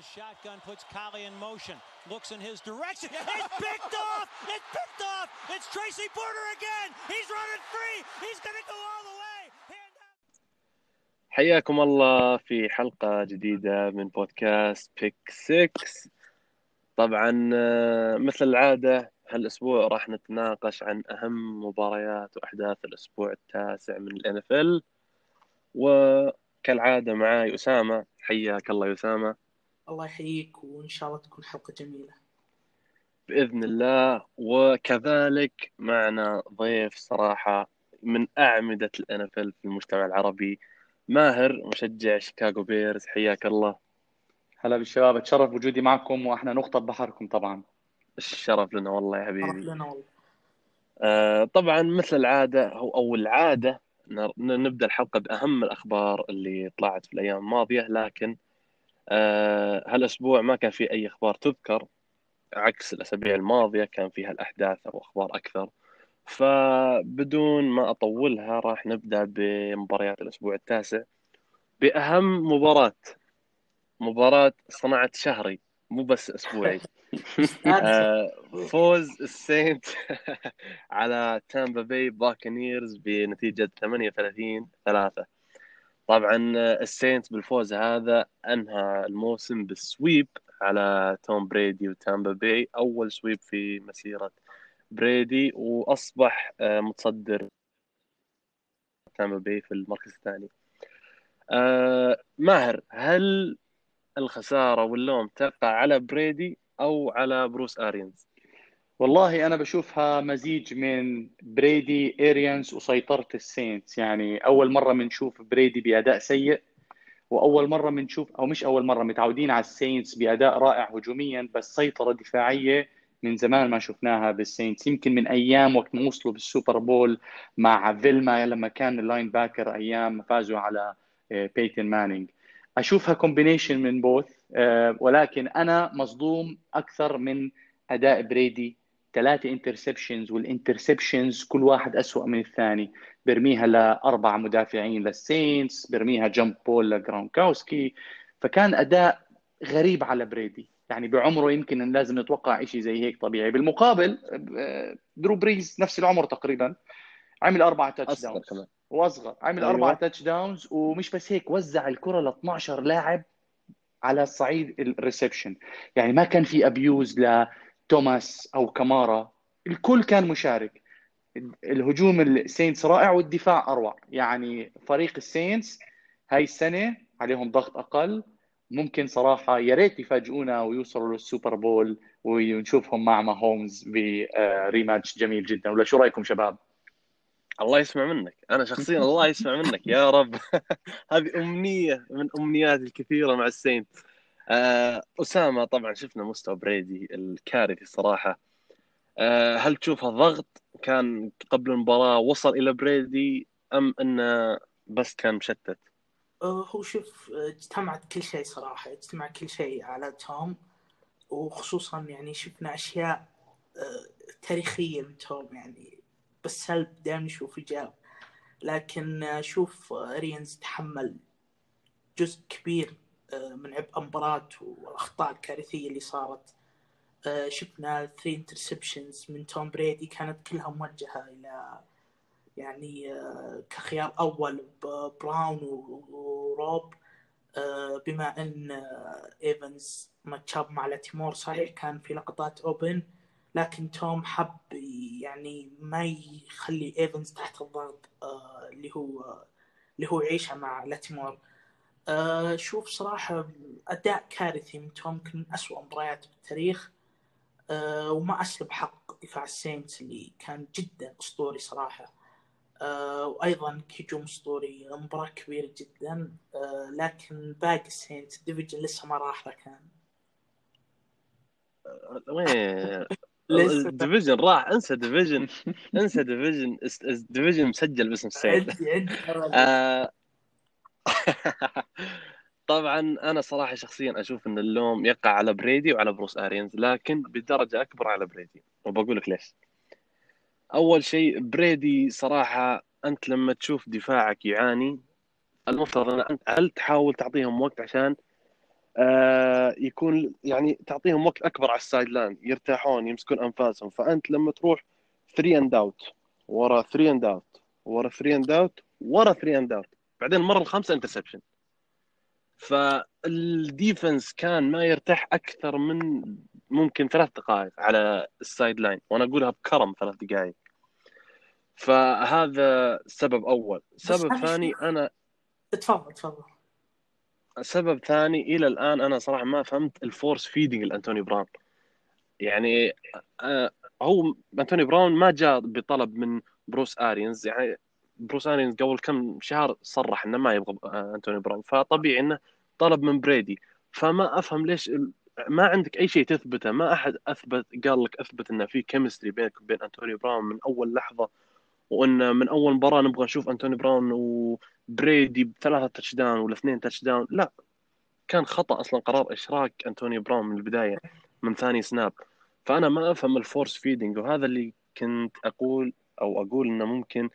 the shotgun puts Kali in motion. Looks in his direction. It's picked off. It's picked off. It's Tracy Porter again. He's running free. He's going to go all the way. حياكم الله في حلقة جديدة من بودكاست بيك 6 طبعا آه، مثل العادة هالأسبوع راح نتناقش عن أهم مباريات وأحداث الأسبوع التاسع من الان اف ال وكالعادة معاي أسامة حياك الله يا أسامة الله يحييك وإن شاء الله تكون حلقة جميلة. بإذن الله. وكذلك معنا ضيف صراحة من أعمدة ال NFL في المجتمع العربي ماهر مشجع شيكاغو بيرز. حياك الله. هلا بالشباب أتشرف بوجودي معكم وأحنا نقطة بحركم طبعا. الشرف لنا والله يا حبيبي. لنا والله. آه، طبعا مثل العادة أو أو العادة ن- نبدأ الحلقة بأهم الأخبار اللي طلعت في الأيام الماضية لكن آه، هالأسبوع ما كان في أي أخبار تذكر عكس الأسابيع الماضية كان فيها الأحداث أو أخبار أكثر. فبدون ما أطولها راح نبدأ بمباريات الأسبوع التاسع. بأهم مباراة مباراة صنعت شهري مو بس أسبوعي. آه، فوز السينتس على تامبا باي باكنيرز بنتيجة 38 3 طبعا آه، السينت بالفوز هذا أنهى الموسم بال sweep على توم بريدي وتامبا باي أول sweep في مسيرة بريدي وأصبح آه، متصدر تامبا باي في المركز الثاني. آه، ماهر هل الخسارة واللوم تقع على بريدي أو على بروس أرينز؟ والله أنا بشوفها مزيج من بريدي أرينز وسيطرة السينتس. يعني أول مرة بنشوف بريدي بأداء سيء وأول مرة بنشوف أو مش أول مرة متعودين على السينتس بأداء رائع هجوميا بس سيطرة دفاعية من زمان ما شفناها بالسينتس. يمكن من أيام وقت ما وصلوا بالسوبر بول مع فيلما لما كان ال linebacker أيام فازوا على آه، بيتون مانينج. أشوفها combination من both ولكن أنا مصدوم أكثر من أداء بريدي ثلاثة interceptions وال interceptions كل واحد أسوأ من الثاني. برميها لأربع مدافعين للسينتس برميها jump ball لجرونكاوسكي. فكان أداء غريب على بريدي. يعني بعمره يمكن لازم نتوقع شيء زي هيك طبيعي. بالمقابل آه، درو بريز نفس العمر تقريبا. عمل أربعة touchdowns وأصغر. عمل أيوة. أربعة touchdowns ومش بس هيك وزع الكرة ل 12 لاعب على صعيد ال reception يعني ما كان في abuse لتوماس أو كمارا الكل كان مشارك. الهجوم السينتس رائع والدفاع أروع. يعني فريق السينتس هاي السنة عليهم ضغط أقل. ممكن صراحة يا ريت يفاجئونا ويوصلوا للسوبر بول ونشوفهم مع ماهومز rematch جميل جدا. ولا شو رأيكم شباب؟ الله يسمع منك. أنا شخصيا الله يسمع منك. يا رب. هذه أمنية من امنياتي الكثيرة مع السينت آه، أسامة طبعا شفنا مستوى بريدي الكارثي صراحة. آه، هل تشوفها ضغط؟ كان قبل المباراة وصل إلى بريدي أم إنه بس كان مشتت؟ آه، هو شوف اجتمعت كل شيء صراحة اجتمع كل شيء على توم. وخصوصا يعني شفنا أشياء آه، تاريخية من توم يعني بالسلب دائما نشوف إيجاب؟ لكن آه، شوف آه، أرينز تحمل جزء كبير من عبء المباراة والأخطاء الكارثية اللي صارت. آه، شفنا 3 interceptions من توم بريدي كانت كلها موجهة إلى يعني آه، كخيار أول ب- براون وروب. آه، بما أن آه، إيفنز matchup مع لاتيمور صحيح كان في لقطات open لكن توم حب يعني ما يخلي إيفنز تحت الضغط آه، اللي هو اللي هو يعيشه مع لاتيمور. آه، شوف صراحة أداء كارثي من توم يمكن من أسوأ مباريات بالتاريخ. آه، وما أسلب حق دفاع السينتس اللي كان جدا أسطوري صراحة. آه، وأيضا هجوم أسطوري مباراة كبيرة جدا. آه، لكن باقي السينتس ال division لسه ما راح له كان. وين؟ لسه. ال division راح. انسى division. انسى division. division مسجل باسم السينت عندي عندي آه، طبعا أنا صراحة شخصيا أشوف إن اللوم يقع على بريدي وعلى بروس أرينز لكن بدرجة أكبر على بريدي. وبقول لك ليش. أول شيء بريدي صراحة أنت لما تشوف دفاعك يعاني المفترض إن انت هل تحاول تعطيهم وقت عشان آه يكون يعني تعطيهم وقت أكبر على ال sideline يرتاحون يمسكون أنفاسهم. فأنت لما تروح 3 and out ورا 3 and out ورا 3 and out ورا 3 and out بعدين المره الخامسة interception فال defense كان ما يرتاح أكثر من ممكن ثلاث دقائق على ال sideline. وأنا أقولها بكرم ثلاث دقائق. فهذا سبب أول. سبب ثاني أنا تفضل تفضل. سبب ثاني إلى الآن أنا صراحة ما فهمت ال force feeding لأنتوني براون. يعني آه، هو أنتوني براون ما جاء بطلب من بروس أرينز. يعني بروس أرينز قبل كم شهر صرح إنه ما يبغى آه، أنتوني براون. فطبيعي إنه طلب من بريدي. فما أفهم ليش ما عندك أي شيء تثبته. ما أحد أثبت قال لك أثبت إنه في chemistry بينك وبين أنتوني براون من أول لحظة وان من أول مباراة نبغى نشوف أنتوني براون وبريدي بثلاثة touchdown ولا اثنين touchdown لا كان خطأ أصلا قرار إشراك أنتوني براون من البداية من ثاني snap فأنا ما أفهم ال force feeding وهذا اللي كنت أقول أو أقول إنه ممكن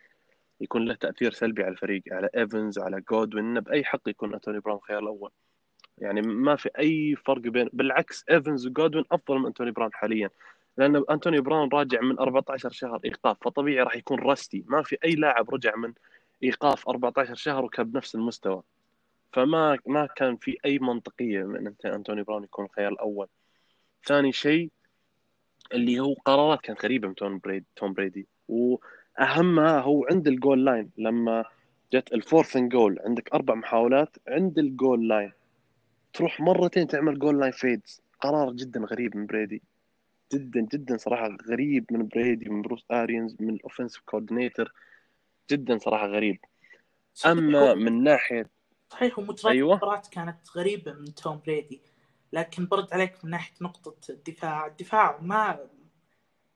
يكون له تأثير سلبي على الفريق على ايفنز وعلى جودوين بأي حق يكون انتوني براون خيار الأول. يعني ما في أي فرق بين بالعكس ايفنز وجودوين أفضل من انتوني براون حاليا. لأن انتوني براون راجع من 14 شهر إيقاف فطبيعي راح يكون rusty ما في أي لاعب رجع من إيقاف 14 شهر وكان بنفس المستوى. فما ما كان في أي منطقية من انتوني براون يكون الخيار الأول. ثاني شيء اللي هو قرارات كانت غريبة من توم بريدي توم بريدي واهمها هو عند ال goal line. لما جت ال fourth goal عندك أربع محاولات عند ال goal line. تروح مرتين تعمل goal line fades. قرار جدا غريب من بريدي. جدا جدا صراحة غريب من بريدي من بروس أرينز من ال offensive coordinator جدا صراحة غريب. أما من ناحيه صحيح ومجرد أيوة. كانت غريبة من توم بريدي. لكن برد عليك من ناحية نقطة الدفاع. الدفاع ما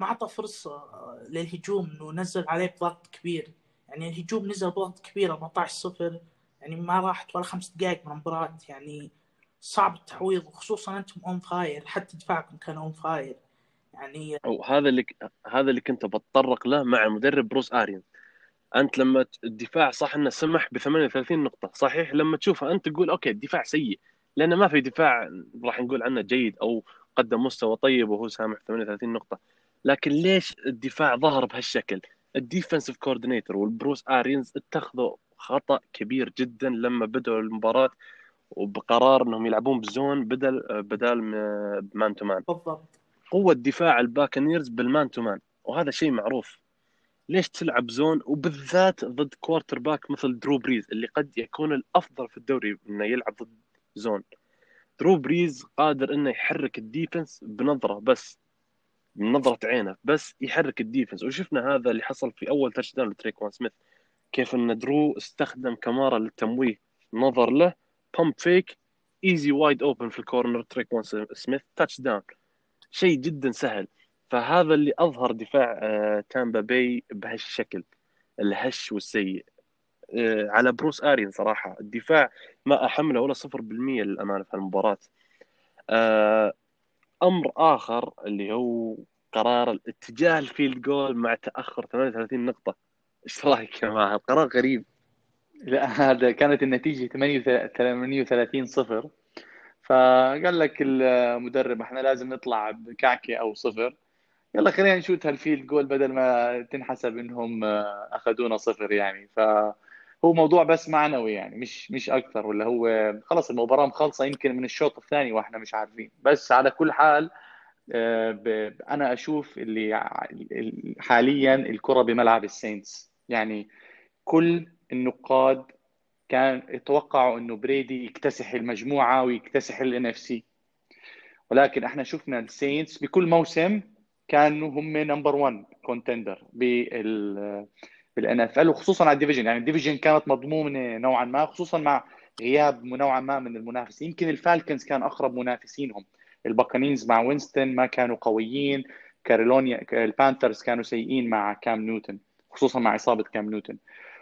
ما أعطى فرصة للهجوم إنه نزل عليه بضغط كبير. يعني الهجوم نزل بضغط كبير 14 صفر. يعني ما راحت ولا خمس دقائق من المباراة. يعني صعب التعويض وخصوصا أنتم on fire حتى دفاعكم كان on fire يعني وهذا اللي هذا اللي كنت بتطرق له مع المدرب بروس اريان أنت لما الدفاع صح إنه سمح ب 38 نقطة. صحيح لما تشوفها أنت تقول أوكي الدفاع سيء لأنه ما في دفاع راح نقول عنه جيد أو قدم مستوى طيب وهو سامح 38 نقطة. لكن ليش الدفاع ظهر بهالشكل؟ ال defensive coordinator والبروس آرينز اتخذوا خطأ كبير جدا لما بدأوا المباراة وبقرار إنهم يلعبون ب zone بدل بدل man to man. بالضبط. قوة دفاع الباكنيرز بال man to man وهذا شيء معروف. ليش تلعب zone؟ وبالذات ضد quarterback مثل درو بريز اللي قد يكون الأفضل في الدوري إنه يلعب ضد zone. درو بريز قادر إنه يحرك ال defense بنظرة بس. بنظرة عينه بس يحرك ال defense. وشفنا هذا اللي حصل في أول touchdown لتريكوان سميث. كيف إن درو استخدم كمارا للتمويه نظر له pump fake easy wide open في ال corner تريكوان سميث touchdown شيء جدا سهل. فهذا اللي أظهر دفاع آه، تامبا باي بهالشكل الهش والسيء. آه، على بروس آرين صراحة. الدفاع ما أحمله ولا 0% للأمانة في المباراه آه، أمر آخر اللي هو قرار الاتجاه ال field goal مع تأخر 38 نقطة. إيش رأيك يا جماعة؟ القرار غريب. لا هذا كانت النتيجة 38 صفر. فقال لك المدرب إحنا لازم نطلع بكعكه أو صفر. يلا خلينا نشوت هال field goal بدل ما تنحسب إنهم أخذونا صفر يعني. فهو موضوع بس معنوي يعني مش مش أكثر ولا هو خلص المباراة مخلصة يمكن من الشوط الثاني وإحنا مش عارفين. بس على كل حال آه، أنا أشوف اللي حاليا الكرة بملعب السينتس. يعني كل النقاد كان يتوقعوا إنه بريدي يكتسح المجموعة ويكتسح ال NFC. ولكن إحنا شفنا السينتس بكل موسم كانوا هم number 1 contender بال بال NFL وخصوصا على ال division يعني ال division كانت مضمونة نوعا ما خصوصا مع غياب نوعا ما من المنافسين. يمكن الفالكنز كان أقرب منافسينهم. الباكانينز مع وينستون ما كانوا قويين. كارولينا البانثرز كانوا سيئين مع كام نيوتن خصوصا مع إصابة كام نيوتن.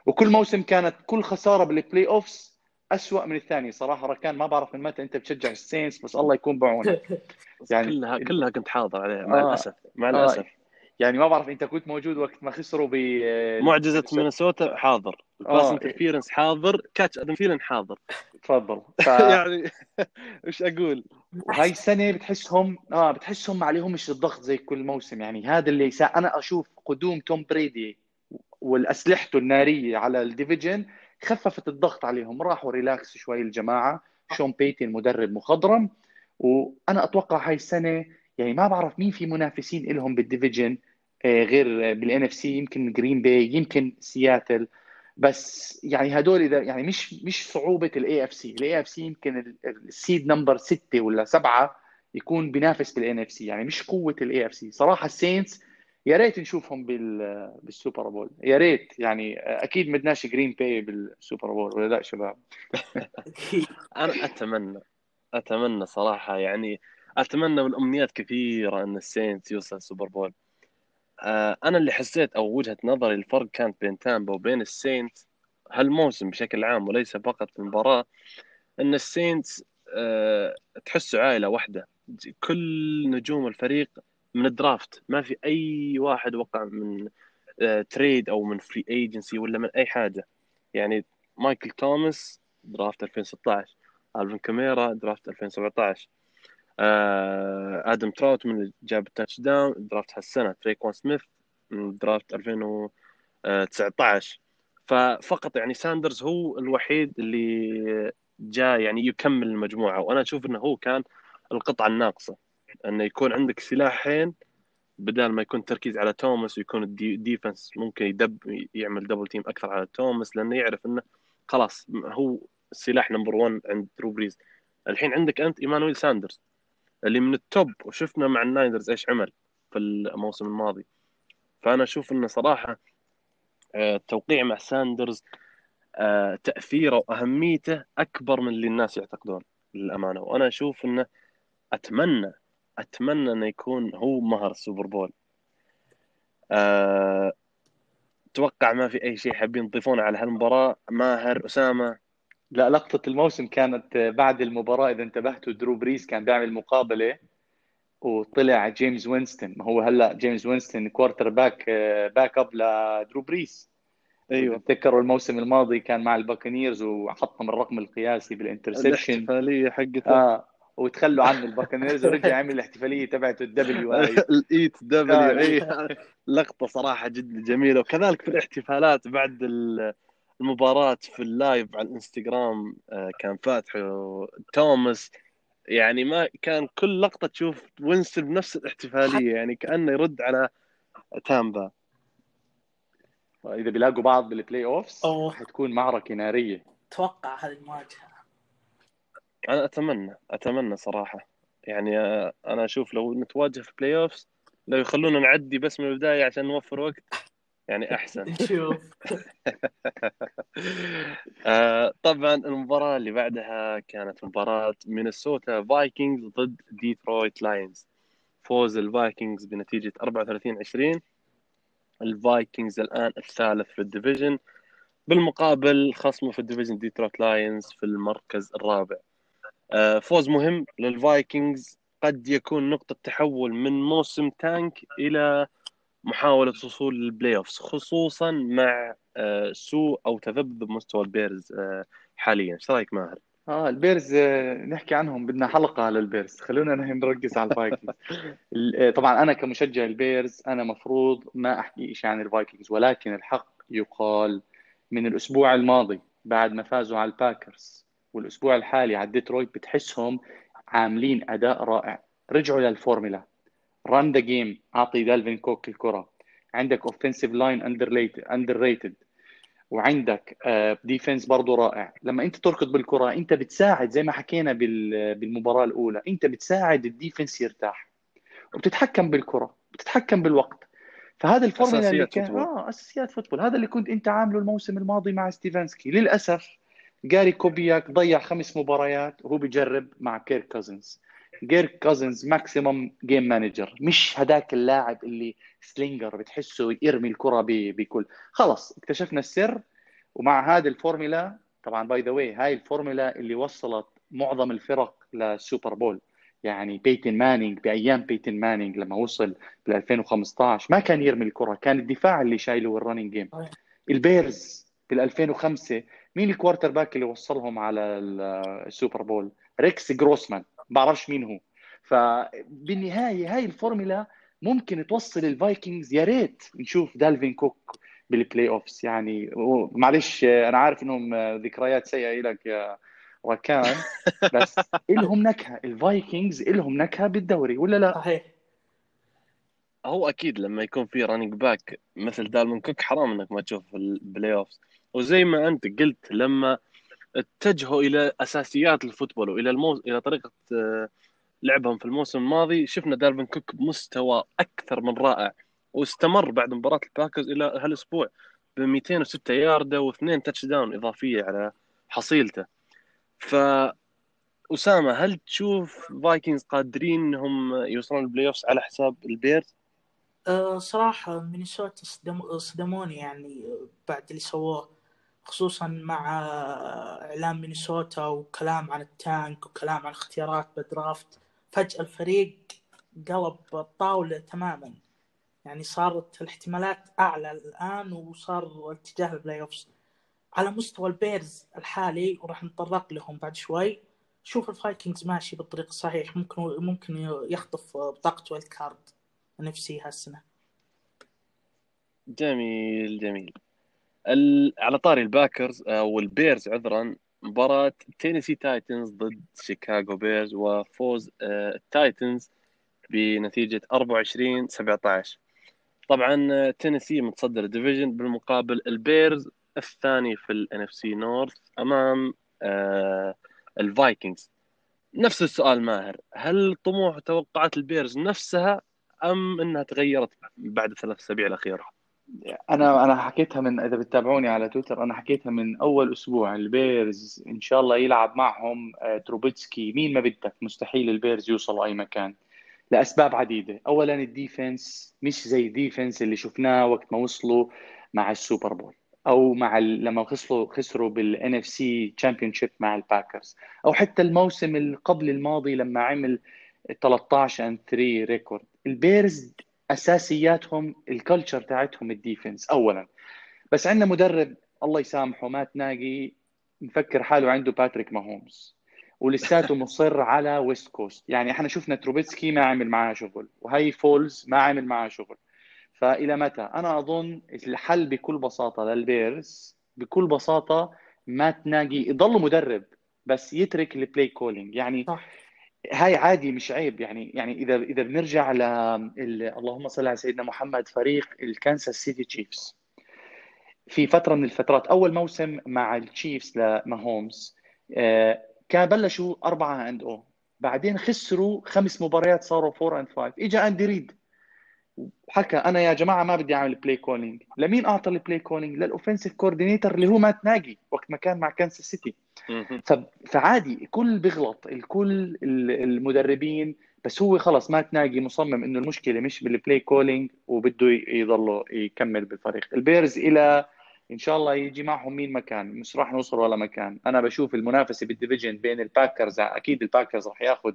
وكل موسم كانت كل خسارة بال playoffs اسوء من الثاني صراحة ركان ما بعرف من متى أنت بتشجع السينتس بس الله يكون بعونك. يعني كلها كلها كنت حاضر عليها مع آه. الأسف مع الأسف. آه يعني ما بعرف انت كنت موجود وقت ما خسروا ب معجزة مينيسوتا حاضر. ال pass آه. interference حاضر. catch آدم حاضر. تفضل. ف... يعني إيش أقول؟ وهاي السنة بتحسهم آه بتحسهم ما عليهمش الضغط زي كل موسم. يعني هذا اللي سا... أنا أشوف قدوم توم بريدي والأسلحته النارية على ال division خففت الضغط عليهم. راحوا relax شوي الجماعة. شون بيتن مدرب مخضرم. وأنا أتوقع هاي السنة يعني ما بعرف مين في منافسين لهم بال division. آه، غير بال NFC يمكن جرين باي يمكن سياتل بس يعني هدول إذا يعني مش مش صعوبة ال AFC ال AFC يمكن ال seed number ستة ولا سبعة يكون بينافس بال NFC يعني مش قوة ال AFC صراحة السينتس يا ريت نشوفهم بال بال Super Bowl. يا ريت يعني أكيد بدناش جرين باي بال Super Bowl ولا لأ شباب؟ أنا أتمنى أتمنى صراحة يعني أتمنى والامنيات كثيرة إن السينتس يوصل ال Super Bowl. آه، أنا اللي حسيت أو وجهة نظري الفرق كانت بين تامبا وبين السينتس هالموسم بشكل عام وليس فقط في المباراة إن السينتس أه تحسه عائلة واحدة. كل نجوم الفريق من ال draft. ما في أي واحد وقع من trade أو من free agency ولا من أي حاجة. يعني مايكل توماس draft 2016 ألفين كمارا draft 2017 آه، آدم تراوتمان جاب ال touchdown draft هالسنة تريكوان سميث من draft 2019 ففقط يعني ساندرز هو الوحيد اللي جاء يعني يكمل المجموعة وأنا أشوف إنه هو كان القطعة الناقصة إنه يكون عندك سلاحين بدل ما يكون تركيز على توماس ويكون ال defense ممكن يدب يعمل double team أكثر على توماس لأنه يعرف إنه خلاص هو السلاح نمبر 1 عند درو بريز الحين عندك أنت إيمانويل ساندرز. اللي من ال top وشفنا مع الناينرز إيش عمل في الموسم الماضي. فأنا أشوف إنه صراحة آه، التوقيع مع ساندرز آه، تأثيره وأهميته أكبر من اللي الناس يعتقدون للأمانة. وأنا أشوف إنه أتمنى أتمنى إنه يكون هو مهر السوبر بول. أه... أتوقع ما في أي شيء حابين تضيفونه على هالمباراة. ماهر أسامة لا لقطة الموسم كانت بعد المباراة إذا انتبهتوا درو بريس كان بيعمل مقابلة وطلع جيميس وينستون. ما هو هلأ جيميس وينستون quarterback backup لدرو بريس. أيوه. تذكروا الموسم الماضي كان مع البكانيرز وحطهم الرقم القياسي بال interception الاحتفالية حقته. آه وتخلوا عن البكانيرز ورجع عمل الاحتفالية تبعته الدبليو اي الايت دبليو اي لقطة صراحة جدا جميلة. وكذلك في الاحتفالات بعد المباراة في ال live على الانستغرام آه، كان فاتح توماس يعني ما كان كل لقطة تشوف وينستون بنفس الاحتفالية يعني كأنه يرد على تامبا. إذا بيلاقوا بعض بال playoffs حتكون معركة نارية. توقع هذه المواجهة. أنا أتمنى أتمنى صراحة. يعني آه، أنا أشوف لو نتواجه في playoffs لو يخلونا نعدي بس من البداية عشان نوفر وقت يعني أحسن. نشوف آه طبعا المباراة اللي بعدها كانت مباراة مينيسوتا فايكنجز ضد ديترويت لاينز. فوز الفايكنجز بنتيجة 34 20 الفايكنجز الآن الثالث في ال division. بالمقابل خصمه في ال division ديترويت لاينز في المركز الرابع. آه فوز مهم للفايكنجز. قد يكون نقطة تحول من موسم tank إلى محاولة وصول لل playoffs خصوصا مع آه، سوء أو تذبذب مستوى البيرز آه، حاليا. إيش رأيك ماهر؟ آه البيرز آه، نحكي عنهم بدنا حلقة على البيرز. خلونا نركز على الفايكنجز. طبعا أنا كمشجع البيرز أنا مفروض ما أحكي شيء عن الفايكنجز ولكن الحق يقال من الأسبوع الماضي بعد ما فازوا على الباكرز والأسبوع الحالي على ديترويت بتحسهم عاملين أداء رائع. رجعوا لل formula run the game أعطي دالفين كوك الكرة. عندك offensive line underrated وعندك defense آه، برضه رائع. لما أنت تركض بالكرة أنت بتساعد زي ما حكينا بالمباراة الأولى. أنت بتساعد ال defense يرتاح. وبتتحكم بالكرة بتتحكم بالوقت. فهذا الفورمولا اللي كان football. آه أساسيات football. هذا اللي كنت أنت عامله الموسم الماضي مع ستيفانسكي. للأسف جاري كوبياك ضيع خمس مباريات. وهو بيجرب مع كيرك كوزنز كيرك كوزنز maximum game manager. مش هداك اللاعب اللي slinger بتحسه يرمي الكرة بكل. خلص اكتشفنا السر ومع هذه الفورمولا طبعا by the way هاي الفورمولا اللي وصلت معظم الفرق للسوبر بول. يعني بيتن مانينج بأيام بيتن مانينج لما وصل بال 2015 ما كان يرمي الكرة كان الدفاع اللي شايله ال running game. البيرز بال 2005 مين ال quarterback اللي وصلهم على السوبر بول؟ ريكس جروسمان. بعرفش مين هو. فبالنهاية هاي الفورمولا ممكن توصل الفايكنجز يا ريت نشوف دالفين كوك بال playoffs يعني معلش أنا عارف إنهم ذكريات سيئة لك يا وكان بس إلهم نكهة. الفايكنجز إلهم نكهة بالدوري ولا لا؟ صحيح. هو أكيد لما يكون في running back مثل دالفين كوك حرام إنك ما تشوف في ال playoffs وزي ما أنت قلت لما اتجهوا إلى أساسيات ال football وإلى الموز... إلى طريقة آه، لعبهم في الموسم الماضي. شفنا دالفين كوك بمستوى أكثر من رائع واستمر بعد مباراة الباكرز إلى هالأسبوع ب 206 ياردة واثنين touchdown إضافية على حصيلته. ف أسامة هل تشوف فايكنجز قادرين إنهم يوصلون ال playoffs على حساب البيرز؟ أه صراحة مينيسوتا صدم- صدموني يعني بعد اللي سووه. خصوصا مع إعلان مينيسوتا وكلام عن ال tank وكلام عن اختيارات بال draft فجأة الفريق قلب الطاولة تماما. يعني صارت الاحتمالات أعلى الآن وصار اتجاه ال playoffs على مستوى البيرز الحالي وراح نتطرق لهم بعد شوي شوف الفايكنجز ماشي بالطريق الصحيح ممكن ممكن يخطف بطاقة wild card نفسي هالسنة. جميل جميل. على طاري الباكرز أو البيرز عذرا مباراة تينيسي تايتنز ضد شيكاغو بيرز وفوز آه، التايتنز بنتيجة 24 17 طبعا آه، تينيسي متصدر ال division بالمقابل البيرز الثاني في ال NFC North أمام آه، الفايكنجز نفس السؤال ماهر هل طموح وتوقعات البيرز نفسها أم إنها تغيرت بعد الثلاث أسابيع الأخيرة؟ أنا أنا حكيتها من إذا بتتابعوني على تويتر أنا حكيتها من أول أسبوع. البيرز إن شاء الله يلعب معهم آه، تروبيتسكي. مين ما بدك مستحيل البيرز يوصلوا أي مكان. لأسباب عديدة. اولا ال defense مش زي ال defense اللي شفناه وقت ما وصلوا مع ال Super Bowl أو مع. لما خسروا خسروا بال NFC championship مع ال Packers أو حتى الموسم اللي قبل الماضي لما عمل 13 and 3 record ال Bears أساسياتهم ال culture تاعتهم ال defense اولا. بس عندنا مدرب الله يسامحه Matt Nagy مفكر حاله عنده Patrick Mahomes ولساته مصر على West Coast يعني إحنا شفنا Trubisky ما عمل معاه شغل وهي Foles ما عمل معاه شغل. فإلى متى؟ أنا أظن الحل بكل بساطة لل Bears بكل بساطة Matt Nagy يضل مدرب بس يترك ال play calling يعني صح. هاي عادي مش عيب. يعني يعني إذا إذا بنرجع ل اللهم صل على سيدنا محمد فريق ال Kansas City Chiefs. في فترة من الفترات أول موسم مع ال Chiefs ل Mahomes آه، كان بلشوا أربعة and 0. بعدين خسروا خمس مباريات صاروا 4 and 5 اجى Andy Reid. حكى أنا يا جماعة ما بدي أعمل play calling لمين أعطى ال play calling لل offensive coordinator اللي هو Matt Nagy وقت ما كان مع Kansas City فعادي الكل بيغلط الكل ال- المدربين بس هو خلص Matt Nagy مصمم إنه المشكلة مش بال play calling وبده يضله يكمل بالفريق. ال Bears إلى إن شاء الله يجي معهم مين مكان مش راح نوصل ولا مكان أنا بشوف المنافسة بال division بين ال Packers أكيد ال Packers راح ياخذ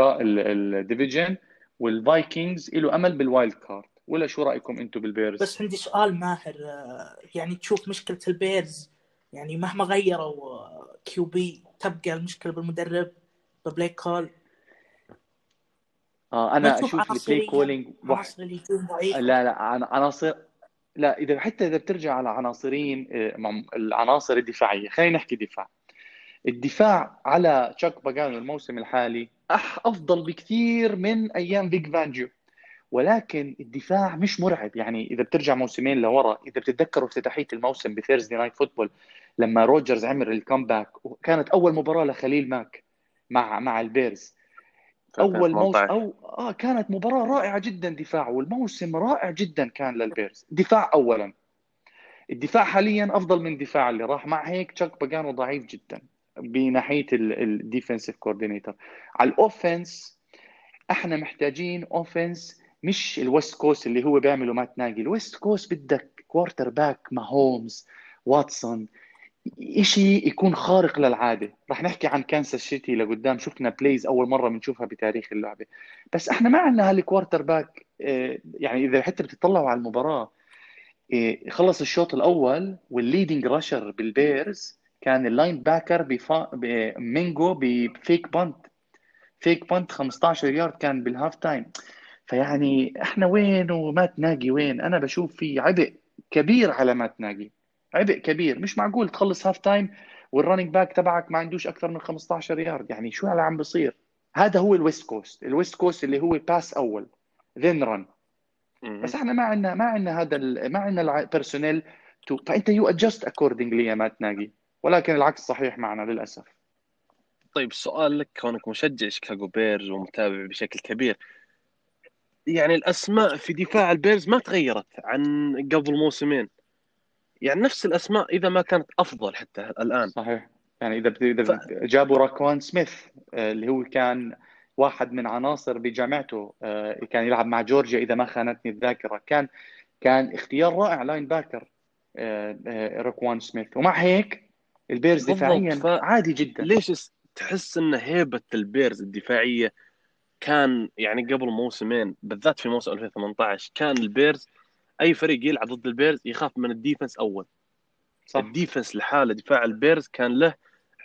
ال division وال Vikings له أمل بال wild card. ولا شو رأيكم أنتم بال Bears؟ بس عندي سؤال ماهر آه، يعني تشوف مشكلة ال Bears يعني مهما غيروا QB تبقى المشكلة بالمدرب ب play call؟ آه أنا أشوف ال play calling واحد. لا لا عن- عناصر لا إذا حتى إذا بترجع على عناصرين آه، العناصر الدفاعية خلينا نحكي دفاع. الدفاع على Chuck Pagano الموسم الحالي أح أفضل بكثير من أيام Vic Fangio. ولكن الدفاع مش مرعب. يعني إذا بترجع موسمين لورا إذا بتتذكروا افتتاحية الموسم ب Thursday Night Football لما Rodgers عمل ال comeback وكانت أول مباراة ل Khalil Mack مع مع ال Bears. أول موسم 2018. أو آه كانت مباراة رائعة جدا دفاع والموسم رائع جدا كان لل Bears. دفاع اولا. الدفاع حاليا أفضل من الدفاع اللي راح. مع هيك Chuck Pagano ضعيف جدا. بناحية ال defensive coordinator على ال offense إحنا محتاجين offense مش ال West Coast اللي هو بيعمله Matt Nagy ال West Coast بدك quarterback Mahomes Watson إشي يكون خارق للعادة. رح نحكي عن Kansas City لقدام. شفنا plays أول مرة بنشوفها بتاريخ اللعبة. بس إحنا ما عندنا هال quarterback آه، يعني إذا حتى بتطلعوا على المباراة آه، خلص الشوط الأول وال leading rusher بال Bears كان ال linebacker بفا... ب Mingo ب fake punt. fake punt 15 يارد كان بال halftime. فيعني إحنا وين و Matt Nagy وين؟ أنا بشوف في عبء كبير على Matt Nagy عبء كبير. مش معقول تخلص halftime وال running back تبعك ما عندوش أكثر من 15 يارد. يعني شو اللي عم بصير؟ هذا هو ال West Coast. ال West Coast اللي هو pass أول then run بس إحنا ما عندنا ما عندنا هذا ما عندنا ال personnel فأنت you adjust accordingly يا Matt Nagy ولكن العكس صحيح معنا للأسف. طيب سؤال لك كونك مشجع Chicago Bears ومتابع بشكل كبير يعني الأسماء في دفاع ال Bears ما تغيرت عن قبل موسمين. يعني نفس الأسماء إذا ما كانت أفضل حتى الآن. صحيح. يعني إذا إذا ف... جابوا Roquan Smith آه، اللي هو كان واحد من عناصر بجامعته آه، كان يلعب مع جورجيا إذا ما خانتني الذاكرة. كان كان اختيار رائع linebacker آه، Roquan Smith. ومع هيك ال Bears دفاعيا ف... عادي جدا. ليش تحس إن هيبة ال Bears الدفاعية كان يعني قبل موسمين بالذات في موسم 2018 كان ال Bears أي فريق يلعب ضد ال Bears يخاف من ال defense أول. صح. ال defense لحالة دفاع ال Bears كان له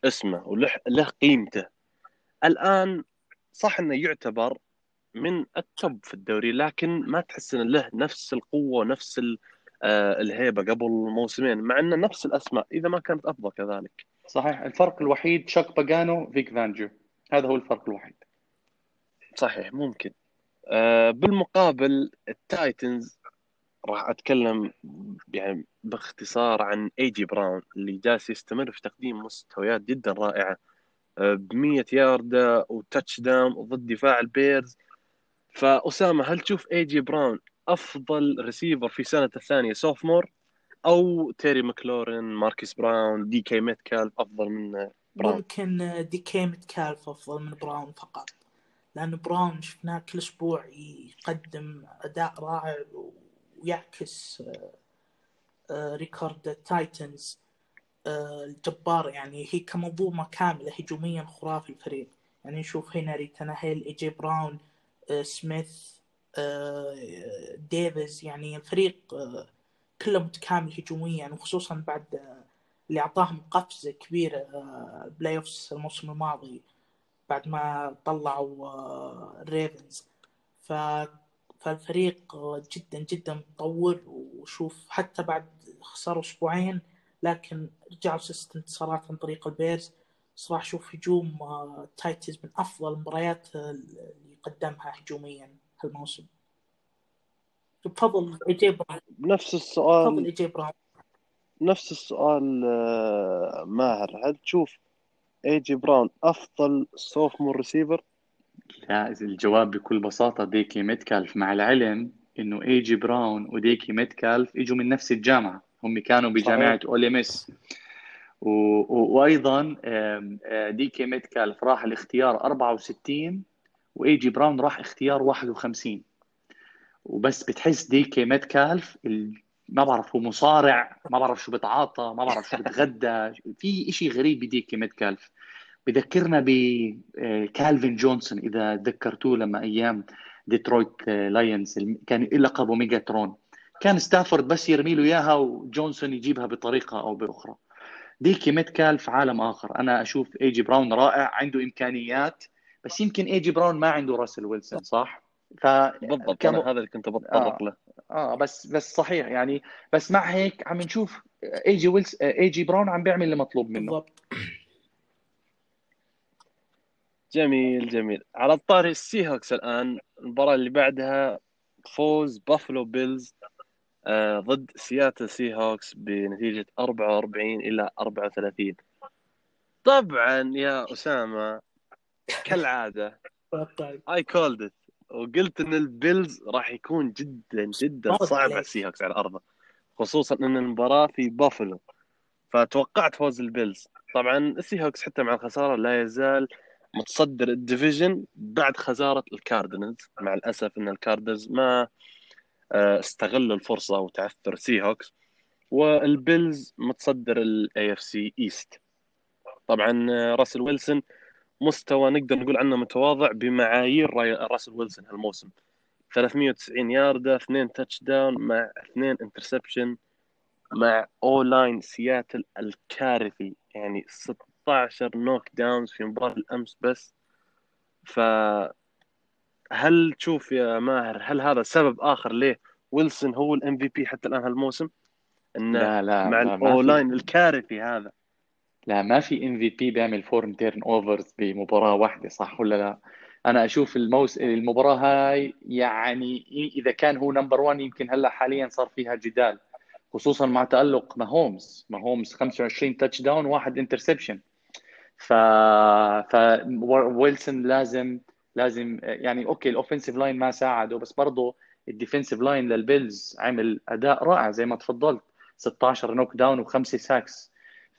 اسمه وله له قيمته. الآن صح إنه يعتبر من ال top في الدوري لكن ما تحس إنه له نفس القوة نفس آه، الهيبة قبل موسمين مع انه نفس الأسماء إذا ما كانت أفضل كذلك. صحيح. الفرق الوحيد Chuck Pagano Vic Fangio. هذا هو الفرق الوحيد. صحيح ممكن. آه بالمقابل ال Titans راح أتكلم يعني باختصار عن A.J. Brown اللي جالس يستمر في تقديم مستويات جدا رائعة. آه، ب 100 ياردة و touchdown ضد دفاع ال Bears. فأسامة هل تشوف A.J. Brown أفضل ريسيفر في سنة الثانية sophomore أو Terry McLaurin Marquise Brown DK Metcalf أفضل من Brown. ممكن DK Metcalf أفضل من Brown فقط لأن Brown شفناه كل أسبوع يقدم أداء رائع ويعكس آه، آه، record ال Titans آه، الجبار يعني. هي كمنظومة كاملة هجوميا خرافي الفريق. يعني نشوف Henry Tannehill A.J. Brown Smith Davis يعني الفريق كله متكامل هجوميا وخصوصا بعد اللي أعطاهم قفزة كبيرة playoffs الموسم الماضي بعد ما طلعوا ال Ravens ف فالفريق جدا جدا متطور وشوف حتى بعد خسروا أسبوعين لكن رجعوا ست انتصارات عن طريق ال Bears. صراحة أشوف هجوم Titans من أفضل المباريات اللي قدمها هجوميا. هالموسم بفضل ايجي براون نفس السؤال. ايجي براون نفس السؤال ماهر. هل تشوف ايجي براون أفضل sophomore receiver؟ لا الجواب بكل بساطة ديكي ميتكالف. مع العلم إنه ايجي براون وديكي ميتكالف إجوا من نفس الجامعة. هم كانوا بجامعة Ole Miss و... و... وأيضا ديكي ميتكالف راح الاختيار 64 وايجي براون راح اختيار 51 وبس بتحس ديكي ميتكالف ما بعرف هو مصارع ما بعرف شو بتعاطى ما بعرف شو بتغدى. في إشي غريب بديكي ميتكالف بذكرنا بكالفين جونسون إذا تذكرتوه لما أيام Detroit Lions كان لقبه Megatron كان ستافورد بس يرمي له إياها وجونسون يجيبها بطريقة أو بأخرى. ديكي ميتكالف في عالم آخر. أنا أشوف ايجي براون رائع عنده إمكانيات. بس يمكن ايجي براون ما عنده راسل ويلسون صح. ف بالضبط كم... هذا اللي كنت بتطرق له. آه بس بس صحيح يعني بس مع هيك عم نشوف ايجي ويلس ايجي براون عم بيعمل اللي مطلوب منه. بالضبط. جميل جميل. على الطاري ال Seahawks الآن المباراة اللي بعدها فوز Buffalo Bills آه ضد Seattle Seahawks بنتيجه 44 إلى 34 طبعا يا أسامة كالعادة. I called it وقلت إن ال Bills راح يكون جدا جدا صعب على ال Seahawks على أرضه. خصوصا إن المباراة في بافلو فتوقعت فوز ال Bills. طبعا ال Seahawks حتى مع الخسارة لا يزال متصدر ال division بعد خسارة ال Cardinals مع الأسف إن ال Cardinals ما آه، استغلوا الفرصة وتعثر Seahawks وال Bills متصدر ال AFC East طبعا راسل ويلسون مستوى نقدر نقول عنه متواضع بمعايير راسل ويلسون هالموسم 390 ياردة اثنين touchdown مع اثنين interception مع O-line سياتل الكارثي يعني 16 knockdowns في مباراة الامس بس ف هل تشوف يا ماهر هل هذا سبب آخر ليه ويلسون مو ال MVP حتى الآن هالموسم؟ إنه لا لا مع ال O-line الكارثي هذا لا ما في MVP بيعمل four turnovers بمباراة واحدة صح ولا لا؟ أنا أشوف الموس المباراة هاي يعني إذا كان هو number 1 يمكن هلأ حاليا صار فيها جدال خصوصا مع تألق ماهومز ماهومز 25 touchdown واحد interception ف ف ويلسون لازم لازم يعني okay ال offensive line ما ساعده بس برضه ال defensive line لل Bills عمل أداء رائع زي ما تفضلت. 16 knockdown وخمسة sacks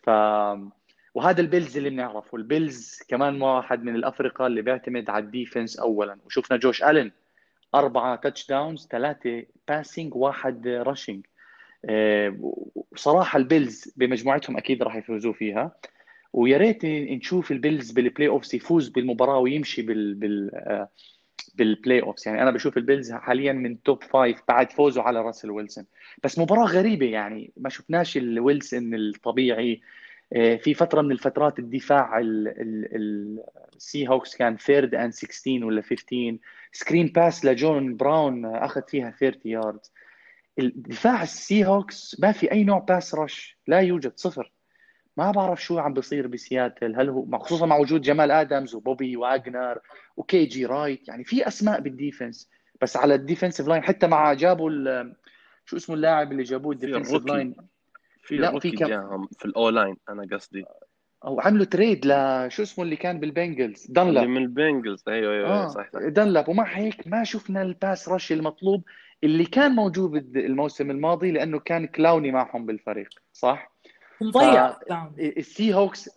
ف وهذا ال Bills اللي بنعرفه. ال Bills كمان واحد من الأفرقة اللي بيعتمد على ال defense اولا. وشفنا جوش ألن أربعة touchdowns ثلاثة passing واحد rushing بصراحه ال Bills بمجموعتهم أكيد راح يفوزوا فيها. ويا ريت نشوف ال Bills بال playoffs يفوز بالمباراة ويمشي بال بال آه، بال playoffs يعني أنا بشوف ال Bills حاليا من top five بعد فوزه على راسل ويلسون. بس مباراة غريبة يعني. ما شفناش الويلسون الطبيعي. آه، في فترة من الفترات الدفاع ال Seahawks كان third and 16 ولا 15 screen pass لجون براون أخذ فيها 30 يارد الدفاع ال Seahawks ما في أي نوع pass rush لا يوجد صفر. ما بعرف شو عم بيصير بسياتل. هل هو خصوصا مع وجود جمال آدمز وبوبي واجنر وكي جي رايت. يعني في أسماء بال defense. بس على ال defensive line حتى مع جابوا شو اسمه اللاعب اللي جابوه ال defensive line؟ في لا، في كم- في ال O-line أنا قصدي. أو عملوا trade لشو اسمه اللي كان بال Bengals؟ اللي دانلاب من ال Bengals. أيوه أيوه آه صح صح دانلاب ومع هيك ما شفنا ال pass rush المطلوب اللي كان موجود الموسم الماضي لأنه كان كلاوني معهم بالفريق صح؟ مضيع ف- ال Seahawks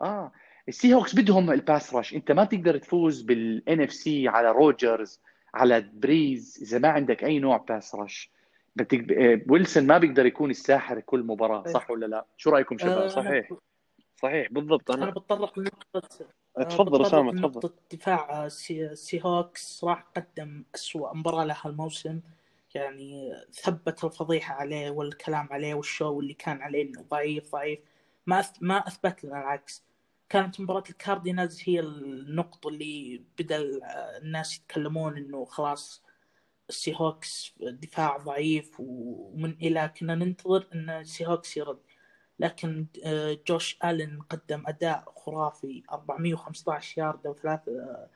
آه ال Seahawks بدهم ال pass rush أنت ما بتقدر تفوز بال NFC على روجرز على بريز إذا ما عندك أي نوع pass rush بتك... آه، ويلسون ما بيقدر يكون الساحر كل مباراة صح ولا لا؟ شو رأيكم شباب؟ آه، صحيح؟ صحيح بالضبط. أنا أنا بتطرق لنقطة أنا تفضل أسامة تفضل. لنقطة دفاع Sea, Seahawks صراحة قدم أسوأ مباراة له هالموسم يعني ثبت الفضيحة عليه والكلام عليه والشو اللي كان عليه إنه ضعيف ضعيف. ما. ما أثبت لنا العكس. كانت مباراة ال Cardinals هي النقطة اللي بدأ الناس يتكلمون إنه خلاص ال Seahawks دفاع ضعيف ومن إلى كنا ننتظر إن ال Seahawks يرد. لكن آه، جوش آلن قدم أداء خرافي. 415 يارده وثلاث آه،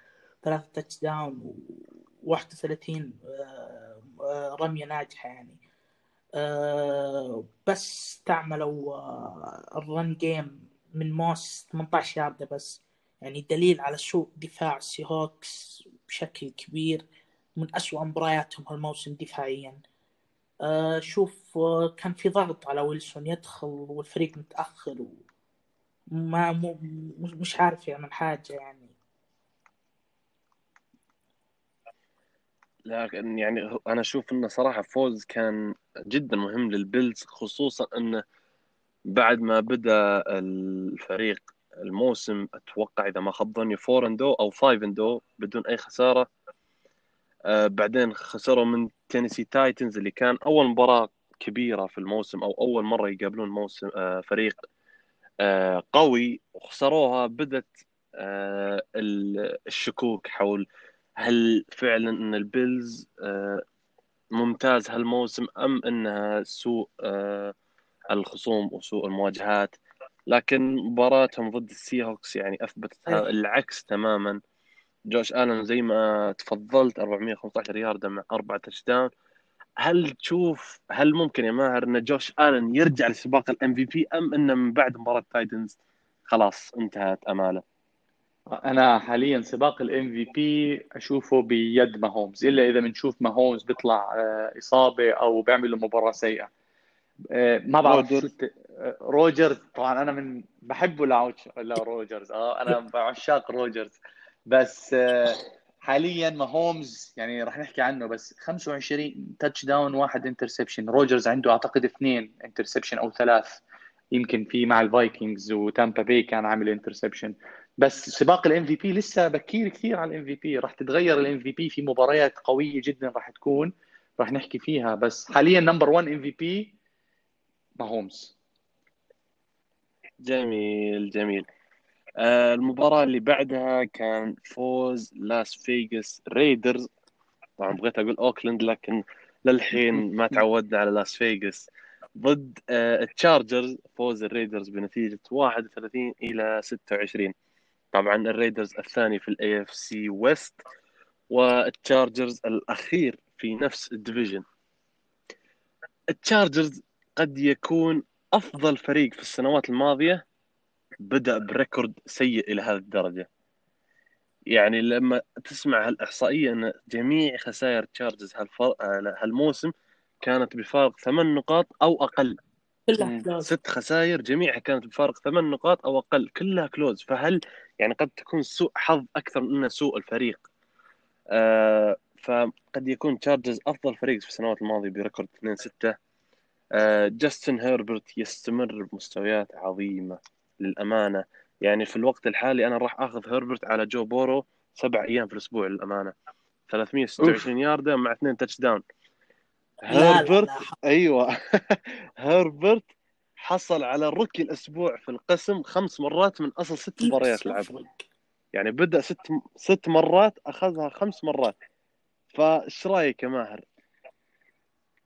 ثلاث touchdown و31 رمية ناجحة يعني. آه، بس استعملوا آه، ال run game من موس 18 ياردة بس. يعني دليل على سوء دفاع ال Seahawks بشكل كبير من أسوأ مبارياتهم هالموسم دفاعيا. آه، شوف آه، كان في ضغط على ويلسون يدخل والفريق متأخر وما مش عارف يعمل حاجة يعني. لكن يعني أنا أشوف إنه صراحة فوز كان جدا مهم لل Bills خصوصا إنه بعد ما بدأ الفريق الموسم أتوقع إذا ما خاب ظني 4 and 0 أو 5 and 0 بدون أي خسارة. آه بعدين خسروا من تينيسي Titans اللي كان أول مباراة كبيرة في الموسم أو أول مرة يقابلون موسم آه فريق آه قوي وخسروها بدت آه ال- الشكوك حول هل فعلا إن ال Bills آه ممتاز هالموسم أم إنها سوء آه الخصوم وسوء المواجهات؟ لكن مباراتهم ضد ال Seahawks يعني اثبتت إيه. العكس تماما. جوش آلن زي ما تفضلت 415 ياردة مع أربع touchdown هل تشوف هل ممكن يا ماهر إن جوش آلن يرجع لسباق ال MVP أم إنه من بعد مباراة Titans؟ خلاص انتهت اماله أنا حاليا سباق ال MVP أشوفه بيد ماهومز إلا إذا بنشوف ماهومز بيطلع آه، إصابة أو بيعمل له مباراة سيئة. آه، ما بعرف الت... آه، روجرز طبعا أنا من بحبه لعوش لا روجرز آه أنا بعشق روجرز. بس حاليا ماهومز يعني راح نحكي عنه بس 25 touchdown واحد interception روجرز عنده أعتقد اثنين interception أو ثلاث يمكن في مع ال Vikings وتامبا باي كان عامل interception بس سباق ال MVP لسه بكير كثير على ال MVP راح تتغير ال MVP في مباريات قوية جدا راح تكون. راح نحكي فيها. بس حاليا number 1 MVP ماهومز جميل جميل. آه، المباراة اللي بعدها كان فوز لاس فيغاس Raiders طبعا بغيت أقول اوكلاند لكن للحين ما تعودنا على لاس فيغاس ضد آه، ال Chargers فوز ال Raiders بنتيجة 31 إلى 26 طبعا ال Raiders الثاني في ال AFC West وال Chargers الأخير في نفس ال division. ال Chargers قد يكون أفضل فريق في السنوات الماضية بدأ ب record سيء إلى هذه الدرجة. يعني لما تسمع هالإحصائية أن جميع خسائر Chargers هالموسم كانت بفارق ثمان نقاط أو أقل. كلها ست خسائر جميعها كانت بفارق ثمان نقاط أو أقل. كلها close. فهل يعني قد تكون سوء حظ أكثر من أنه سوء الفريق. آه فقد يكون Chargers أفضل فريق في السنوات الماضية ب record 2 6 آه جاستن هيربرت يستمر بمستويات عظيمة للأمانة. يعني في الوقت الحالي أنا راح أخذ هيربرت على جو بورو سبع أيام في الأسبوع للأمانة. 326 ياردة مع اثنين touchdown هربرت أيوه. هربرت حصل على rookie الأسبوع في القسم خمس مرات من أصل ست مباريات لعبها يعني بدأ ست ست مرات أخذها خمس مرات. فايش رأيك يا ماهر؟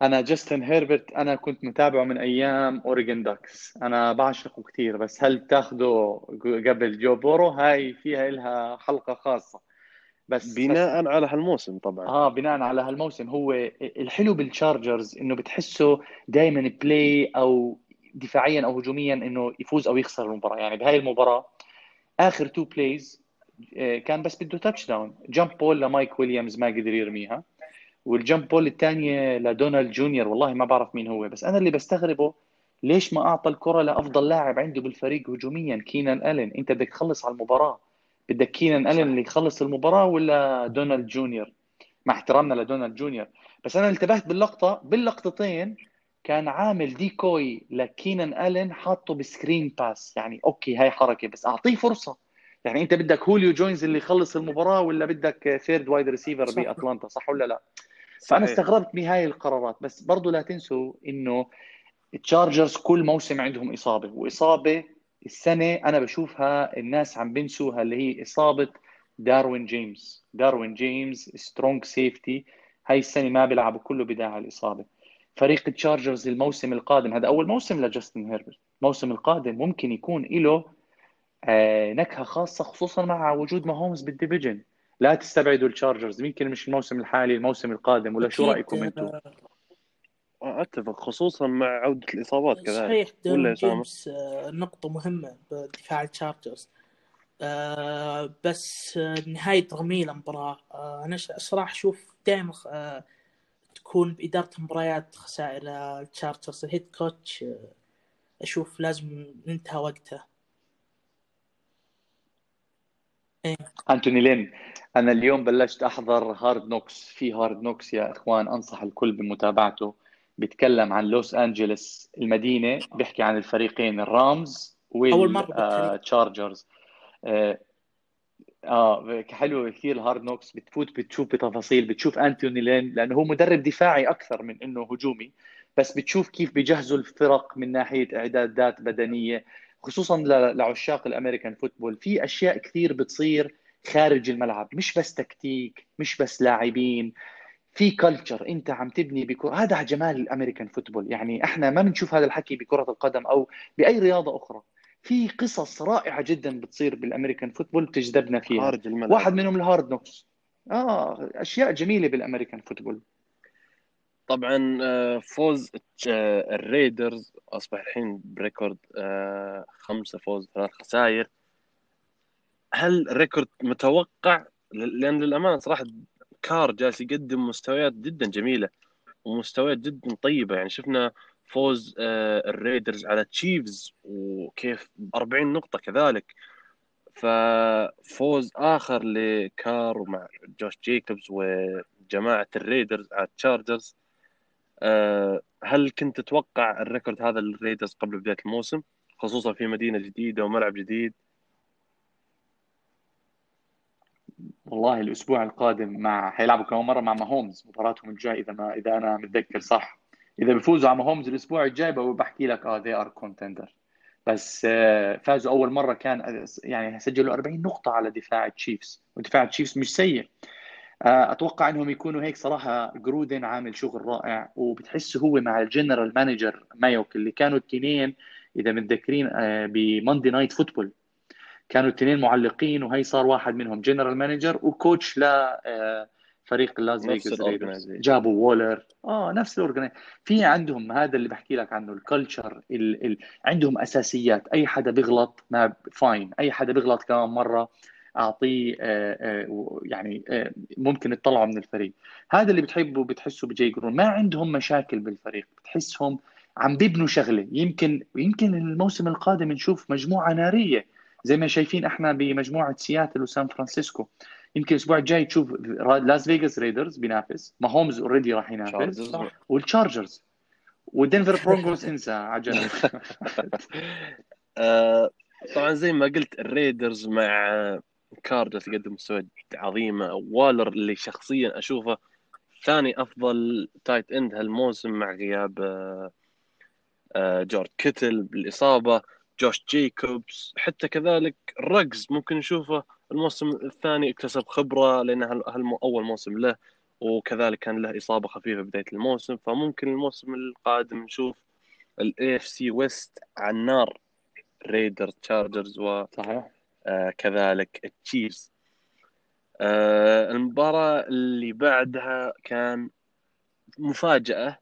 أنا جاستن هيربرت أنا كنت متابعه من أيام Oregon Ducks أنا بعشقه كثير بس هل تاخذه قبل جو بورو؟ هاي فيها لها حلقة خاصة. بس بناء بس على هالموسم طبعا. آه بناء على هالموسم. هو الحلو بال Chargers إنه بتحسه دائما play أو دفاعيا أو هجوميا إنه يفوز أو يخسر المباراة. يعني بهاي المباراة آخر two plays آه، كان بس بده touchdown jump ball لمايك ويليامز ما قدر يرميها. وال jump ball الثانية لدونالد جونيور والله ما بعرف مين هو بس أنا اللي بستغربه ليش ما أعطى الكرة لأفضل لاعب عنده بالفريق هجوميا كينان ألين. أنت بدك تخلص على المباراة. بدك كينان ألين اللي يخلص المباراة ولا دونالد جونيور؟ مع احترامنا لدونالد جونيور. بس أنا انتبهت باللقطة باللقطتين كان عامل decoy لكينان ألين حاطه ب screen pass. يعني okay هاي حركة بس أعطيه فرصة. يعني أنت بدك هوليو جونز اللي يخلص المباراة ولا بدك third wide receiver بأتلانتا صح ولا لا؟ فأنا استغربت من هاي القرارات. بس برضو لا تنسوا إنه ال Chargers كل موسم عندهم إصابة وإصابة السنة أنا بشوفها الناس عم بنسوها اللي هي إصابة داروين جيمس. داروين جيمس strong safety هاي السنة ما بيلعبوا كله بداعي الإصابة. فريق ال Chargers الموسم القادم. هذا أول موسم لجاستن هيربرت. الموسم القادم ممكن يكون له آه، نكهة خاصة خصوصا مع وجود ماهومز بال division. لا تستبعدوا ال Chargers يمكن مش الموسم الحالي الموسم القادم ولا شو رأيكم أنتم؟ أتفق خصوصا مع عودة الإصابات كذلك. صحيح ولا جيمس آه، نقطة مهمة بدفاع ال Chargers. آه بس آه نهاية تكميل المباراة. آه أنا صراحة أشوف دائما آه تكون بإدارة المباريات خسائر ال Chargers ال head coach آه أشوف لازم انتهى وقته إيه. أنتوني لين أنا اليوم بلشت أحضر Hard Knocks. في Hard Knocks يا إخوان أنصح الكل بمتابعته. بيتكلم عن لوس انجلوس المدينة بيحكي عن الفريقين الرامز والتشارجرز آه, آه حلو كثير ال Hard Knocks بتفوت بتشوف بتفاصيل بتشوف أنتوني لين لأنه هو مدرب دفاعي أكثر من إنه هجومي بس بتشوف كيف بيجهزوا الفرق من ناحية إعدادات بدنية خصوصا لعشاق ال American football. في أشياء كثير بتصير خارج الملعب مش بس تكتيك مش بس لاعبين في culture أنت عم تبني بكرة هذا جمال ال American football. يعني إحنا ما بنشوف هذا الحكي بكرة القدم أو بأي رياضة أخرى. في قصص رائعة جدا بتصير بال American football بتجذبنا فيها. خارج الملعب. واحد منهم ال Hard Knocks. آه أشياء جميلة بال American football. طبعا آه، فوز آه، الريدرز أصبح الحين ب record آه، خمسة فوز ثلاث خسائر. هل record متوقع؟ لأن للأمانة صراحة كار جالس يقدم مستويات جدا جميلة ومستويات جدا طيبة. يعني شفنا فوز الريدرز على تشيفز وكيف 40 نقطة كذلك. ففوز آخر لكار ومع جوش جيكوبز وجماعة الريدرز على التشارجرز آه، هل كنت تتوقع ال record هذا للريدرز قبل بداية الموسم خصوصا في مدينة جديدة وملعب جديد؟ والله الأسبوع القادم مع حيلعبوا كمان مرة مع ماهومز. مباراتهم الجاي إذا ما إذا أنا متذكر صح. إذا بيفوزوا على ماهومز الأسبوع الجاي بحكي لك آه they are contender بس آه، فازوا أول مرة كان يعني سجلوا 40 نقطة على دفاع التشيفز ودفاع التشيفز مش سيء. آه، أتوقع إنهم يكونوا هيك صراحة جرودن عامل شغل رائع. وبتحس هو مع ال general manager مايوك اللي كانوا الاثنين إذا متذكرين آه، ب Monday Night Football كانوا الاثنين معلقين وهي صار واحد منهم general manager و coach ل فريق لاس فيغاس جابوا وولر. آه نفس ال organize في عندهم هذا اللي بحكي لك عنه ال culture ال... ال... عندهم أساسيات. أي حدا بيغلط ما fine أي حدا بيغلط كمان مرة أعطيه آه، آه، يعني آه، ممكن يطلعوا من الفريق. هذا اللي بتحبه بتحسه بجاي جرودن ما عندهم مشاكل بالفريق. بتحسهم عم بيبنوا شغلة. يمكن يمكن الموسم القادم نشوف مجموعة نارية زي ما شايفين إحنا بمجموعة سياتل وسان فرانسيسكو. يمكن الأسبوع الجاي تشوف لاس فيغاس ريدرز بينافس. ماهومز already راح ينافس. والتشارجرز ودنفر برونكوز انسى جنب آه، طبعا زي ما قلت الريدرز مع كار درتقدم مستويات عظيمه وولر اللي شخصيا أشوفه ثاني أفضل tight end هالموسم مع غياب آه، آه، جورج كيتل بالإصابة. جوش جيكوبز حتى كذلك رقز ممكن نشوفه. الموسم الثاني اكتسب خبرة لأنه أول موسم له وكذلك كان له إصابة خفيفة بداية الموسم. فممكن الموسم القادم نشوف ال AFC West على النار ريدر تشارجرز و صحيح. آه كذلك التشيفز آه المباراة اللي بعدها كان مفاجأة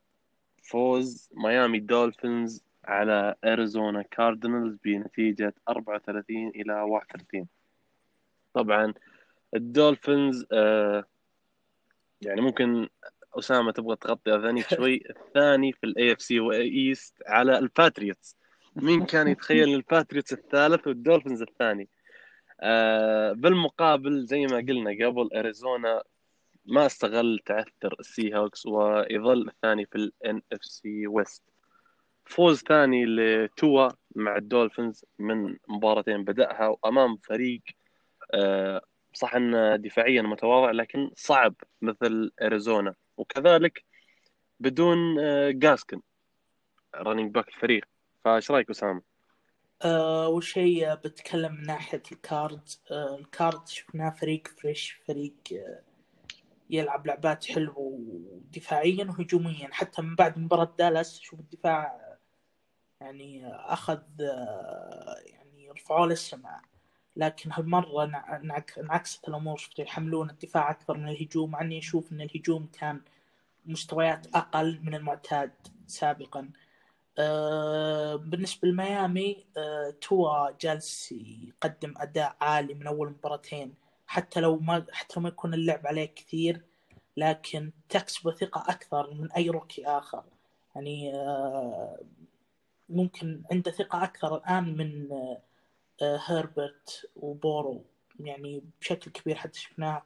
فوز ميامي دولفينز على اريزونا كاردينالز بنتيجة 34 إلى 31 طبعا الدولفينز آه يعني ممكن أسامة تبغى تغطي أذانيك شوي. الثاني في ال AFC East على الباتريوتس مين كان يتخيل الباتريوتس الثالث والدولفينز الثاني؟ آه بالمقابل زي ما قلنا قبل أريزونا ما استغل تعثر السي هوكس ويظل الثاني في ال NFC West فوز ثاني لتوا مع الدولفينز من مباراتين بدأها وأمام فريق صح انه دفاعيا متواضع لكن صعب مثل أريزونا. وكذلك بدون آه، جاسكن running back الفريق. فايش رأيك أسامة؟ آه، أول شيء بتكلم من ناحية الكارد. الكارد شفناه فريق fresh فريق يلعب لعبات حلوة ودفاعيا وهجوميا. حتى من بعد مباراة دالاس شوف الدفاع يعني أخذ يعني رفعوه للسماء. لكن هالمرة انعكست الأمور شفت يحملون الدفاع أكثر من الهجوم مع إني أشوف إن الهجوم كان مستويات أقل من المعتاد سابقا. أه بالنسبة لميامي أه توا جالس يقدم أداء عالي من أول مباراتين. حتى لو ما حتى لو ما يكون اللعب عليه كثير لكن تكسب ثقة أكثر من أي روكي آخر. يعني أه ممكن عنده ثقة أكثر الآن من هربرت وبورو. يعني بشكل كبير حتى شفناه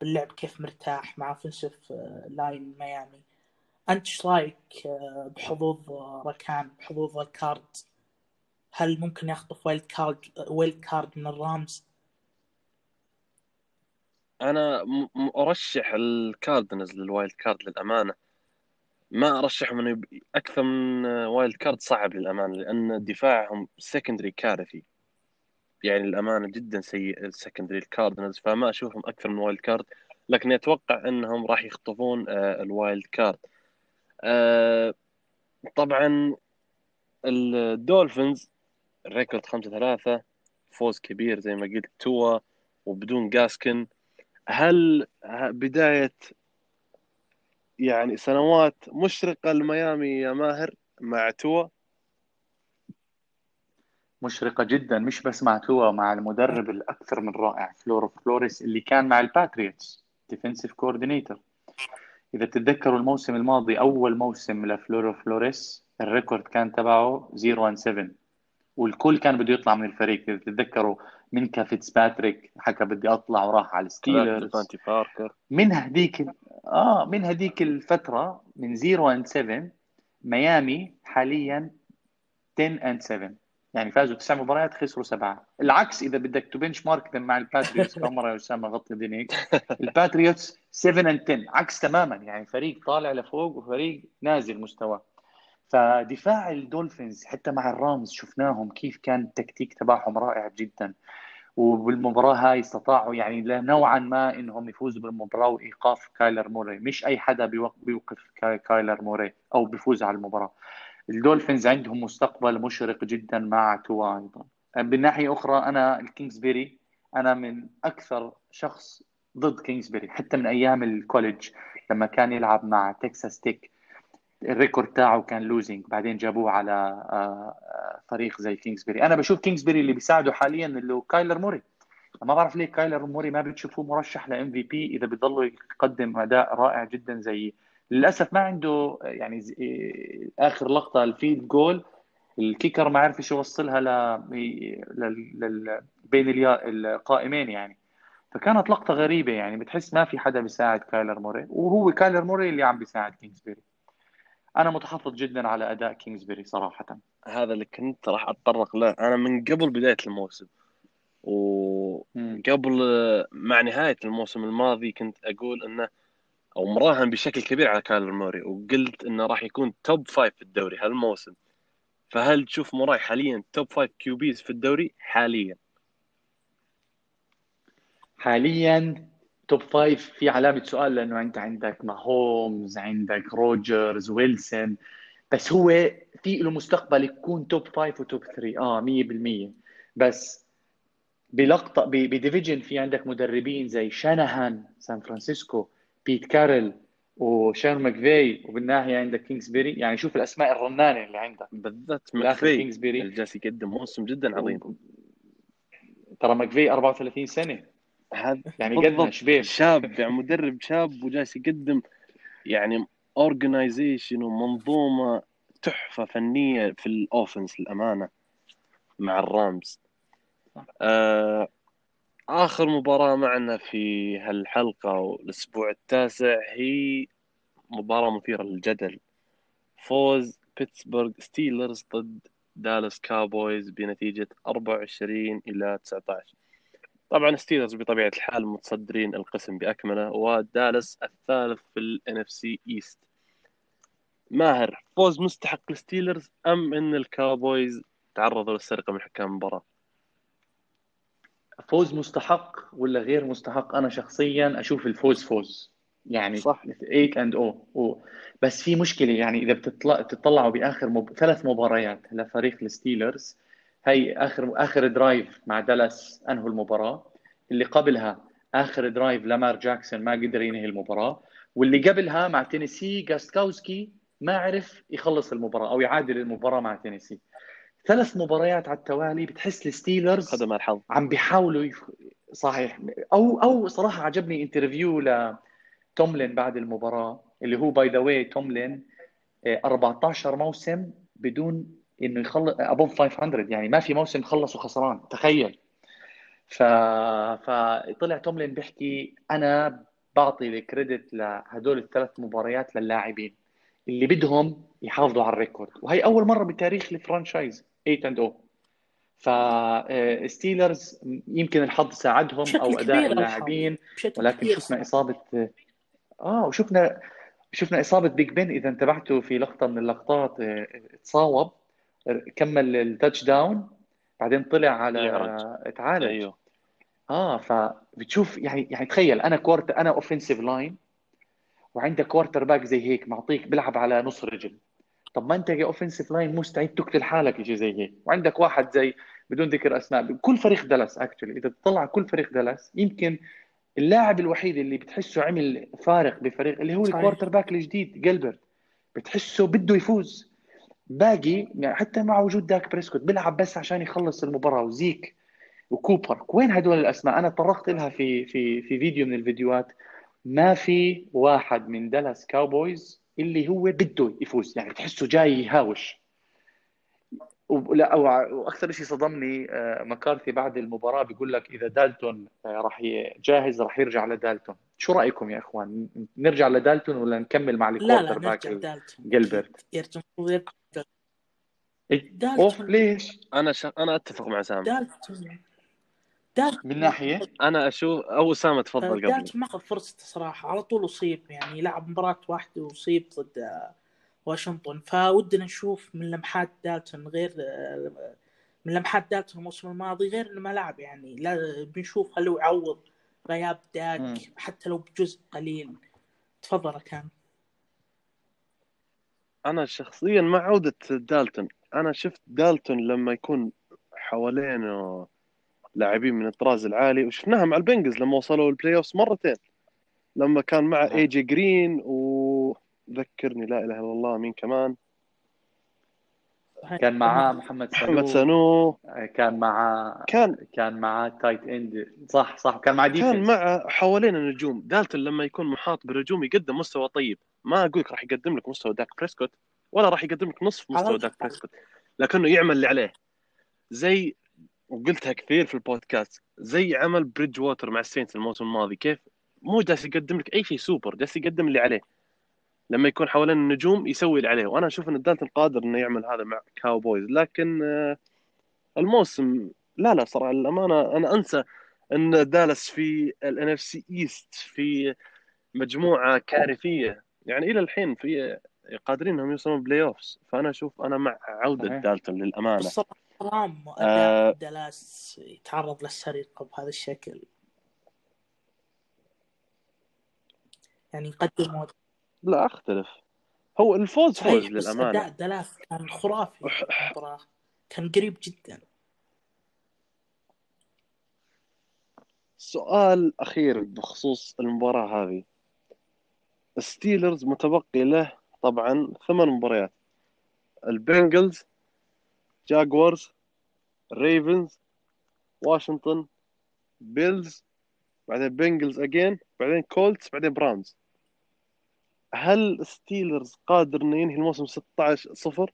باللعب كيف مرتاح مع offensive line ميامي. انت إيش رأيك آه، بحظوظ أركان بحظوظ الكارد؟ هل ممكن يخطف wild card wild card من الرامز؟ أنا أرشح الكاردنز لل wild card للأمانة. ما ارشحهم انه أكثر من wild card صعب للأمانة لأن دفاعهم secondary كارثي. يعني الأمانة جدا سيء ال secondary الكاردنالز فما أشوفهم أكثر من wild card لكن أتوقع إنهم راح يخطفون آه، ال wild card. آه، طبعا الدولفينز record 5 3 فوز كبير زي ما قلت توا وبدون جاسكن. هل بداية يعني سنوات مشرقة لميامي يا ماهر مع توا. مشرقة جدا مش بس مع توا مع المدرب الأكثر من رائع فلورو فلوريس اللي كان مع الباتريوتس defensive coordinator إذا تتذكروا الموسم الماضي أول موسم لفلورو فلوريس ال record كان تبعه 0 7 والكل كان بده يطلع من الفريق. إذا تتذكروا مينكا فيتسباتريك حكى بدي أطلع وراح على الستيلرز. من هديك آه من هديك الفترة من 0 and 7 ميامي حاليا 10 and 7 يعني فازوا تسع مباريات خسروا سبعة. العكس إذا بدك to benchmark مع الباتريوتس كم مرة يا أسامة غطي دينيك الباتريوتس 7 and 10 عكس تماما. يعني فريق طالع لفوق وفريق نازل مستواه. فدفاع الدولفينز حتى مع الرامز شفناهم كيف كان التكتيك تبعهم رائع جدا. وبالمباراة هاي استطاعوا يعني نوعا ما إنهم يفوزوا بالمباراة وإيقاف كايلر موري. مش أي حدا بيوقف كايلر موري أو بيفوز على المباراة. الدولفينز عندهم مستقبل مشرق جدا مع توا أيضا. بالناحيه أخرى أنا الكينجزبيري أنا من أكثر شخص ضد كينجزبيري حتى من أيام ال college لما كان يلعب مع تكساس تيك. ال record تاعه كان losing بعدين جابوه على آه، آه، فريق زي كينجزبيري أنا بشوف كينجزبيري اللي بيساعده حاليا اللي كايلر موري ما بعرف ليه كايلر موري ما بتشوفوه مرشح ل MVP إذا بيضل يقدم أداء رائع جدا زي للأسف ما عنده يعني آخر لقطة ال field goal ال kicker ما عرفش يوصلها ل... ل... بين القائمين يعني. فكانت لقطة غريبة يعني. بتحس ما في حدا بيساعد كايلر موري وهو كايلر موري اللي عم بيساعد كينجزبيري أنا متحفظ جدا على أداء كينجزبري صراحة. هذا اللي كنت راح أتطرق له. أنا من قبل بداية الموسم وقبل مع نهاية الموسم الماضي كنت أقول إنه أو مراهن بشكل كبير على كايلر موري وقلت إنه راح يكون top five في الدوري هالموسم. فهل تشوف موراي حاليا top five QBs في الدوري؟ حاليا. حاليا top five في علامة سؤال لأنه أنت عندك ماهومز عندك روجرز ويلسون. بس هو في له مستقبل يكون top five و top 3 آه 100% بس بلقطة ب division في عندك مدربين زي شانهان سان فرانسيسكو بيت كارول وشان ماكفي وبالناحيه عندك كينجزبيري يعني شوف الأسماء الرنانة اللي عندك. بالذات ماكفي كينجزبيري جالس يقدم موسم جدا عظيم. ترى ماكفي 34 سنة. هذا يعني قدنا شبيب شاب يعني مدرب شاب وجالس يقدم يعني organization ومنظومة تحفة فنية في ال offense للأمانة مع الرامز. آه آخر مباراة معنا في هالحلقة والأسبوع التاسع هي مباراة مثيرة للجدل. فوز بيتسبرغ ستيلرز ضد دالاس كابويز بنتيجة 24 إلى 19 طبعا ستيلرز بطبيعة الحال متصدرين القسم بأكمله ودالاس الثالث في ال NFC East ماهر فوز مستحق للستيلرز أم إن الكاوبويز تعرضوا للسرقة من حكام المباراة؟ فوز مستحق ولا غير مستحق؟ أنا شخصيا أشوف الفوز فوز. يعني صح. 8 and O. بس في مشكلة يعني إذا بتطلع تطلعوا بآخر مب... ثلاث مباريات لفريق الستيلرز هي اخر آخر drive مع دالاس انهوا المباراة؟ اللي قبلها آخر drive لامار جاكسون ما قدر ينهي المباراة واللي قبلها مع تينيسي جوستكاوسكي ما عرف يخلص المباراة أو يعادل المباراة مع تينيسي. ثلاث مباريات على التوالي بتحس الستيلرز خدم الحظ عم بيحاولوا يف... صحيح. أو أو صراحة عجبني interview لتوملين بعد المباراة اللي هو by the way توملين 14 موسم بدون إنه يخلص above 500 يعني ما في موسم خلص وخسران تخيل. ف... فطلع توملين بيحكي أنا بعطي ال credit لهدول الثلاث مباريات للاعبين اللي بدهم يحافظوا على ال record. وهي أول مرة بتاريخ ال franchise 8 and O فستيلرز يمكن الحظ ساعدهم أو أداء اللاعبين ولكن شفنا إصابة آه وشفنا شفنا إصابة بيج بن إذا انتبهتوا في لقطة من اللقطات آه، تصاوب كمل ال touchdown بعدين طلع على تعالج أيوه. آه فبتشوف يعني يعني تخيل أنا كورت أنا offensive line وعندك quarterback زي هيك معطيك بيلعب على نص رجل. طب ما أنت ك offensive line مستعد تقتل حالك شيء زي هيك. وعندك واحد زي بدون ذكر أسماء كل فريق دالاس actually إذا تطلع كل فريق دالاس يمكن اللاعب الوحيد اللي بتحسه عمل فارق بفريق اللي هو ال quarterback الجديد جلبرت بتحسه بده يفوز. باقي يعني حتى مع وجود داك بريسكوت بيلعب بس عشان يخلص المباراة وزيك وكوبر. وين هدول الأسماء؟ أنا طرقت لها في في في فيديو من الفيديوهات. ما في واحد من دالاس كاوبويز اللي هو بده يفوز يعني بتحسه جاي يهاوش. ولا وأكثر شيء صدمني آه، مكارثي بعد المباراة بيقول لك إذا دالتون آه، راح جاهز راح يرجع لدالتون. شو رأيكم يا إخوان؟ نرجع لدالتون ولا نكمل مع ال quarterback جيلبرت؟ يرجع؟ أوف ليش؟ أنا ش... أنا أتفق مع سامي. دالتون دالتون من ناحية؟ أنا أشوف أو اسامه تفضل قبل. دالتون ما اخذ فرصته صراحة على طول أصيب يعني لعب مباراة واحدة وأصيب ضد واشنطن. فودنا نشوف من لمحات دالتون غير من لمحات دالتون الموسم الماضي غير إنه ما لعب يعني لا بنشوف هل هو يعوض غياب داك حتى لو بجزء قليل. تفضل كان. أنا شخصيا مع عودة دالتون. أنا شفت دالتون لما يكون حوالينه لاعبين من الطراز العالي وشفناها مع البنجلز لما وصلوا ال playoff مرتين. لما كان مع اي جي جرين وذكرني لا إله إلا الله مين كمان؟ كان معاه محمد سانو محمد سانو. كان معاه كان كان معاه tight end صح صح. كان معاه كان مع حوالين النجوم دالتون لما يكون محاط بنجوم يقدم مستوى طيب. ما أقول لك راح يقدم لك مستوى داك بريسكوت. ولا راح يقدم لك نصف مستوى داك بريسكوت لكنه يعمل اللي عليه. زي وقلتها كثير في البودكاست زي عمل بريدج ووتر مع السينت الموسم الماضي. كيف؟ مو جالس يقدم لك أي شيء سوبر جالس يقدم اللي عليه. لما يكون حوالين النجوم يسوي اللي عليه. وأنا أشوف إن دالتون قادر إنه يعمل هذا مع كاوبويز لكن آه، الموسم لا لا صراحة الامانه أنا أنسى إن دالاس في ال NFC East في مجموعة كارثية. يعني إلى الحين في قادرين انهم يوصلون playoffs. فأنا أشوف أنا مع عودة دالتون للأمانة. حرام آه دالاس يتعرض للسرقة بهذا الشكل. يعني يقدم لا أختلف. هو الفوز فوز للأمانة. دالاس كان خرافي. كان قريب جدا. سؤال أخير بخصوص المباراة هذه. ستيلرز متبقي له طبعا ثمان مباريات. البنجلز جاكوارز ريفنز واشنطن بيلز بعدين بنجلز again بعدين كولتس بعدين براونز. هل ستيلرز قادر انه ينهي الموسم 16 صفر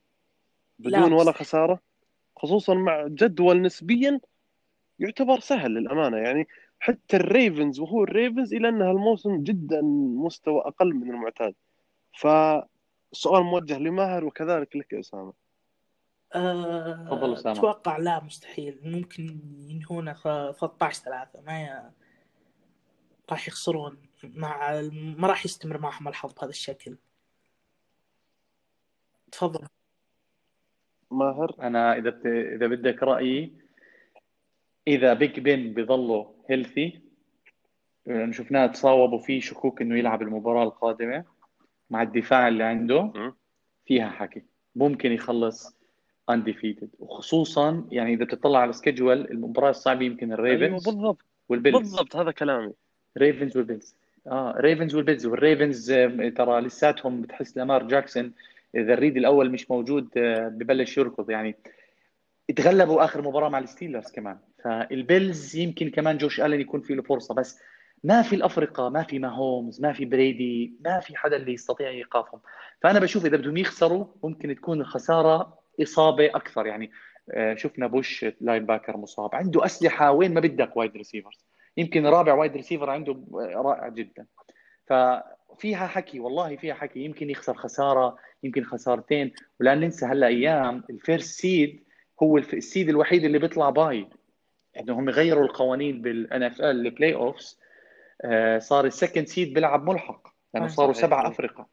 بدون ولا خسارة؟ خصوصا مع جدول نسبيا يعتبر سهل للأمانة. يعني حتى الريفنز وهو الريفنز إلى أن هالموسم جدا مستوى أقل من المعتاد. فسؤال موجه لماهر وكذلك لك يا أسامة. تفضل أسامة. أتوقع لا مستحيل. ممكن ينهون 13 3 ما ي... راح يخسرون. مع ما راح يستمر معهم الحظ بهذا الشكل. تفضل. ماهر؟ أنا إذا بت... إذا بدك رأيي إذا بيج بن بيظلوا هيلثي لأنه شفناه تصاوب وفي شكوك إنه يلعب المباراة القادمة مع الدفاع اللي عنده فيها حكي. ممكن يخلص undefeated وخصوصا يعني إذا بتطلع على ال schedule المباراة الصعبة يمكن الريفنز أيوه بالضبط. والبيلز بالضبط هذا كلامي. ريفنز والبيلز آه ريفنز والبيلز والريفنز ترى لساتهم بتحس لامار جاكسون إذا ال read الأول مش موجود آه، ببلش يركض. يعني تغلبوا آخر مباراة مع الستيلرز كمان. فالبيلز يمكن كمان جوش الن يكون في له فرصة. بس ما في الافرقه ما في ماهومز ما في بريدي ما في حدا اللي يستطيع إيقافهم. فأنا بشوف إذا بدهم يخسروا ممكن تكون الخسارة إصابة أكثر. يعني آه، شفنا بوش linebacker مصاب. عنده أسلحة وين ما بدك wide receivers يمكن رابع wide receiver عنده رائع جدا. ففيها حكي والله فيها حكي. يمكن يخسر خسارة يمكن خسارتين. ولا ننسى هلأ أيام ال first seed هو ال seed الوحيد اللي بيطلع bye. إنهم غيروا القوانين بال NFL ال playoffs صار ال second seed بيلعب ملحق يعني صاروا سبعه افرقه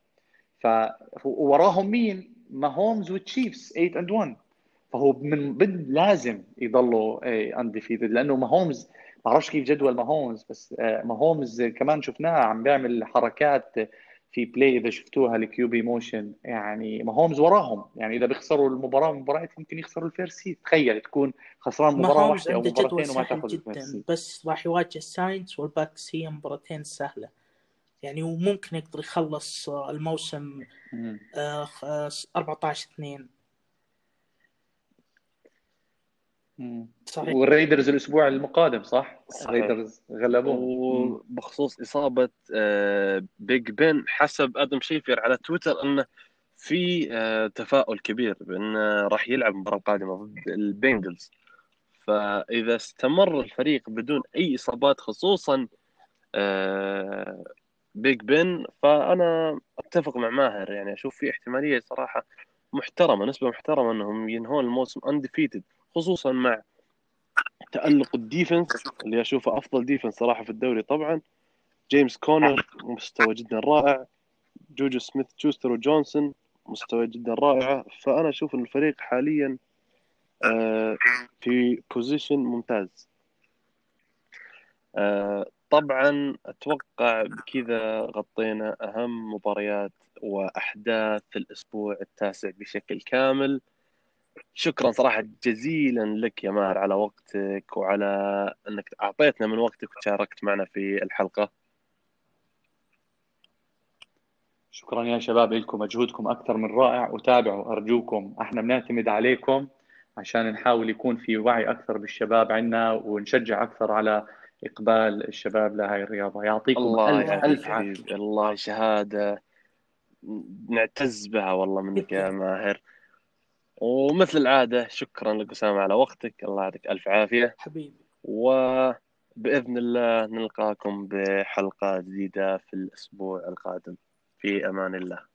فوراهم مين؟ ما هومز والتشيفز 8 and 1 فهو من بد لازم يضلوا undefeated إيه، لأنه ما هومز ما بعرفش كيف جدول ما هومز بس آه، ما هومز كمان شفناه عم بيعمل حركات في play إذا شفتوها ال QB motion يعني ما هومز وراهم. يعني إذا بيخسروا المباراة مباراه يمكن يخسروا ال first seed تخيل تكون خسران مباراة واحدة أو مباراتين وما تأخذ جدا بس راح يواجه الساينتس والباكس هي مباراتين سهلة. يعني وممكن يقدر يخلص الموسم 14 2 آه، صحيح. والريدرز الأسبوع القادم صح؟ صحيح. الريدرز غلبوه وبخصوص إصابة بيج بن حسب أدم شيفر على تويتر انه في آه، تفاؤل كبير بأنه راح يلعب المباراة القادمة ضد البنجلز. فإذا استمر الفريق بدون أي إصابات خصوصا آه، بيج بن فأنا أتفق مع ماهر. يعني أشوف في احتمالية صراحة محترمة نسبة محترمة أنهم ينهون الموسم undefeated خصوصا مع تألق ال defense اللي أشوفه أفضل defense صراحة في الدوري طبعا. جيمس كونر مستوى جدا رائع. جوجو سميث تشوستر وجونسون مستوى جدا رائعة فأنا أشوف أن الفريق حاليا آه، في بوزيشن ممتاز. آه، طبعا أتوقع بكذا غطينا أهم مباريات وأحداث الأسبوع التاسع بشكل كامل. شكرا صراحة جزيلا لك يا ماهر على وقتك وعلى أنك أعطيتنا من وقتك وشاركت معنا في الحلقة. شكرا يا شباب لكم مجهودكم أكثر من رائع وتابعوا أرجوكم. إحنا بنعتمد عليكم عشان نحاول يكون في وعي أكثر بالشباب عنا ونشجع أكثر على إقبال الشباب لهذه الرياضة. يعطيكم الله ألف ألف عافية. الله شهادة. نعتز بها والله منك يا ماهر. ومثل العادة شكرا لك أسامة على وقتك. الله يعطيك ألف عافية. حبيبي. وبإذن الله نلقاكم بحلقة جديدة في الأسبوع القادم. في أمان الله.